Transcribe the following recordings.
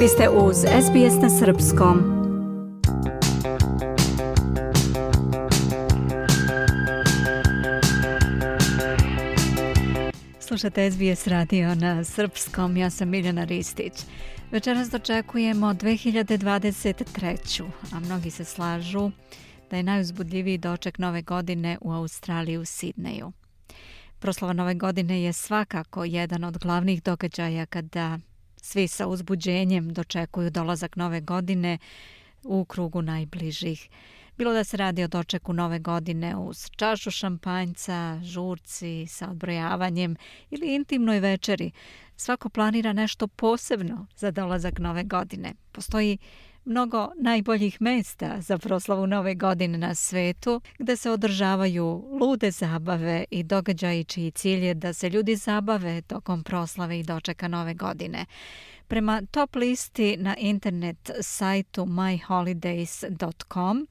Vi ste uz SBS na Srpskom. Slušate SBS radio na Srpskom, ja sam Miljana Ristić. Večeras dočekujemo 2023. A mnogi se slažu da je najuzbudljiviji doček nove godine u Australiji u Sidneju. Proslava nove godine je svakako jedan od glavnih događaja kada svi sa uzbuđenjem dočekuju dolazak nove godine u krugu najbližih. Bilo da se radi o dočeku nove godine uz čašu šampanjca, žurci sa odbrojavanjem ili intimnoj večeri, svako planira nešto posebno za dolazak nove godine. Postoji mnogo najboljih mesta za proslavu nove godine na svetu, gde se održavaju lude zabave i događaji čiji cilj je da se ljudi zabave tokom proslave i dočeka nove godine. Prema top listi na internet sajtu myholidays.com,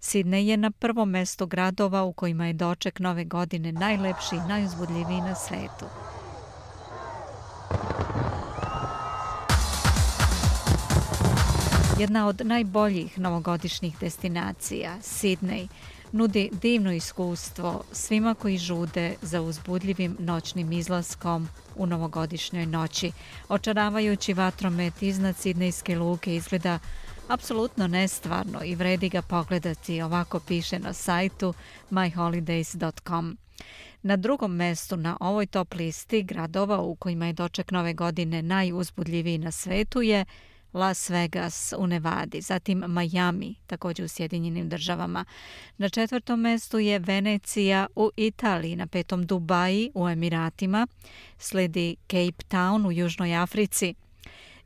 Sidney je na prvom mestu gradova u kojima je doček nove godine najlepši i najuzbudljiviji na svetu. Jedna od najboljih novogodišnjih destinacija, Sidney, nudi divno iskustvo svima koji žude za uzbudljivim noćnim izlaskom u novogodišnjoj noći. Očaravajući vatromet iznad Sidnejske luke izgleda apsolutno nestvarno i vredi ga pogledati, ovako piše na sajtu myholidays.com. Na drugom mestu na ovoj top listi gradova u kojima je doček nove godine najuzbudljiviji na svetu je Las Vegas u Nevadi, zatim Miami, također u Sjedinjenim državama. Na četvrtom mestu je Venecija u Italiji, na petom Dubaji u Emiratima, sledi Cape Town u Južnoj Africi.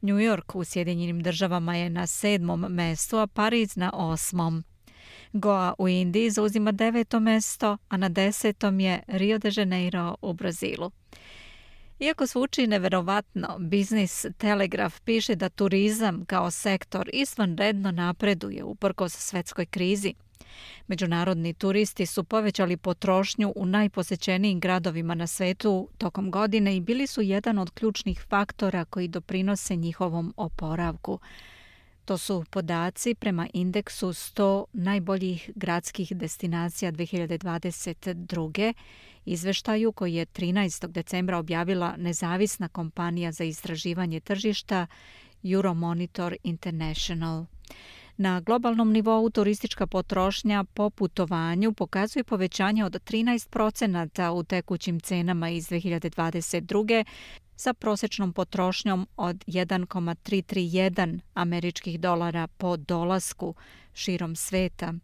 New York u Sjedinjenim državama je na sedmom mestu, a Pariz na osmom. Goa u Indiji zauzima deveto mesto, a na desetom je Rio de Janeiro u Brazilu. Iako zvuči neverovatno, Biznis Telegraf piše da turizam kao sektor izvanredno napreduje uprkos svetskoj krizi. Međunarodni turisti su povećali potrošnju u najposećenijim gradovima na svetu tokom godine i bili su jedan od ključnih faktora koji doprinose njihovom oporavku. To su podaci prema indeksu 100 najboljih gradskih destinacija 2022 izveštaju koji je 13. decembra objavila nezavisna kompanija za istraživanje tržišta Euromonitor International. Na globalnom nivou turistička potrošnja po putovanju pokazuje povećanje od 13% u tekućim cenama iz 2022 sa prosečnom potrošnjom od 1,331 američkih dolara po dolasku širom sveta.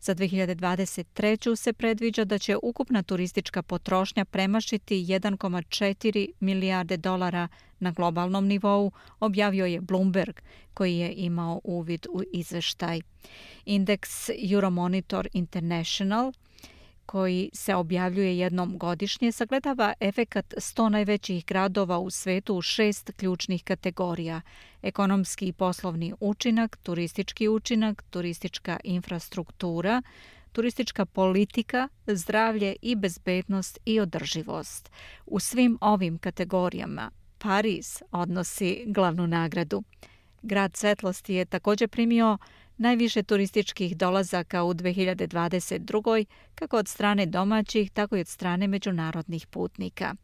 Za 2023. se predviđa da će ukupna turistička potrošnja premašiti 1,4 milijarde dolara na globalnom nivou, objavio je Bloomberg, koji je imao uvid u izveštaj. Indeks Euromonitor International – koji se objavljuje jednom godišnje, sagledava efekat 100 najvećih gradova u svetu u šest ključnih kategorija. Ekonomski i poslovni učinak, turistički učinak, turistička infrastruktura, turistička politika, zdravlje i bezbednost i održivost. U svim ovim kategorijama Pariz odnosi glavnu nagradu. Grad svetlosti je također primio najviše turističkih dolazaka u 2022. kako od strane domaćih, tako i od strane međunarodnih putnika.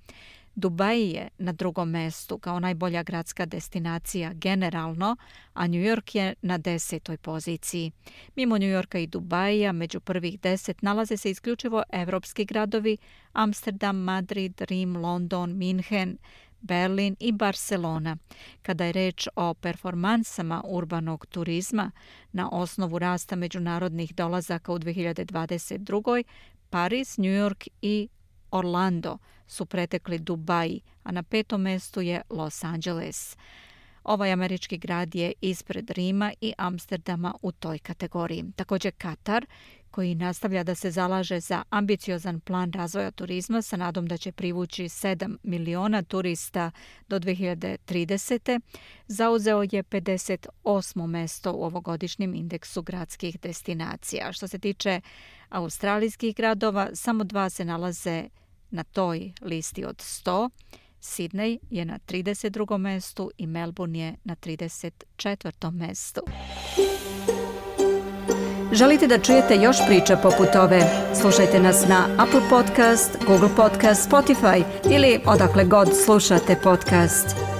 Dubai je na drugom mestu kao najbolja gradska destinacija generalno, a New York je na desetoj poziciji. Mimo New Yorka i Dubaja, među prvih deset nalaze se isključivo evropski gradovi Amsterdam, Madrid, Rim, London, Minhen, Berlin i Barcelona. Kada je reč o performansama urbanog turizma na osnovu rasta međunarodnih dolazaka u 2022. Paris, New York i Orlando su pretekli Dubai, a na petom mestu je Los Angeles. Ovaj američki grad je ispred Rima i Amsterdama u toj kategoriji. Također Katar, koji nastavlja da se zalaže za ambiciozan plan razvoja turizma sa nadom da će privući 7 miliona turista do 2030. zauzeo je 58. mesto u ovogodišnjem indeksu gradskih destinacija. Što se tiče australijskih gradova, samo dva se nalaze na toj listi od 100. Sidney je na 32. mestu i Melbourne je na 34. mestu. Želite da čujete još priča poput ove? Slušajte nas na Apple Podcast, Google Podcast, Spotify ili odakle god slušate podcast.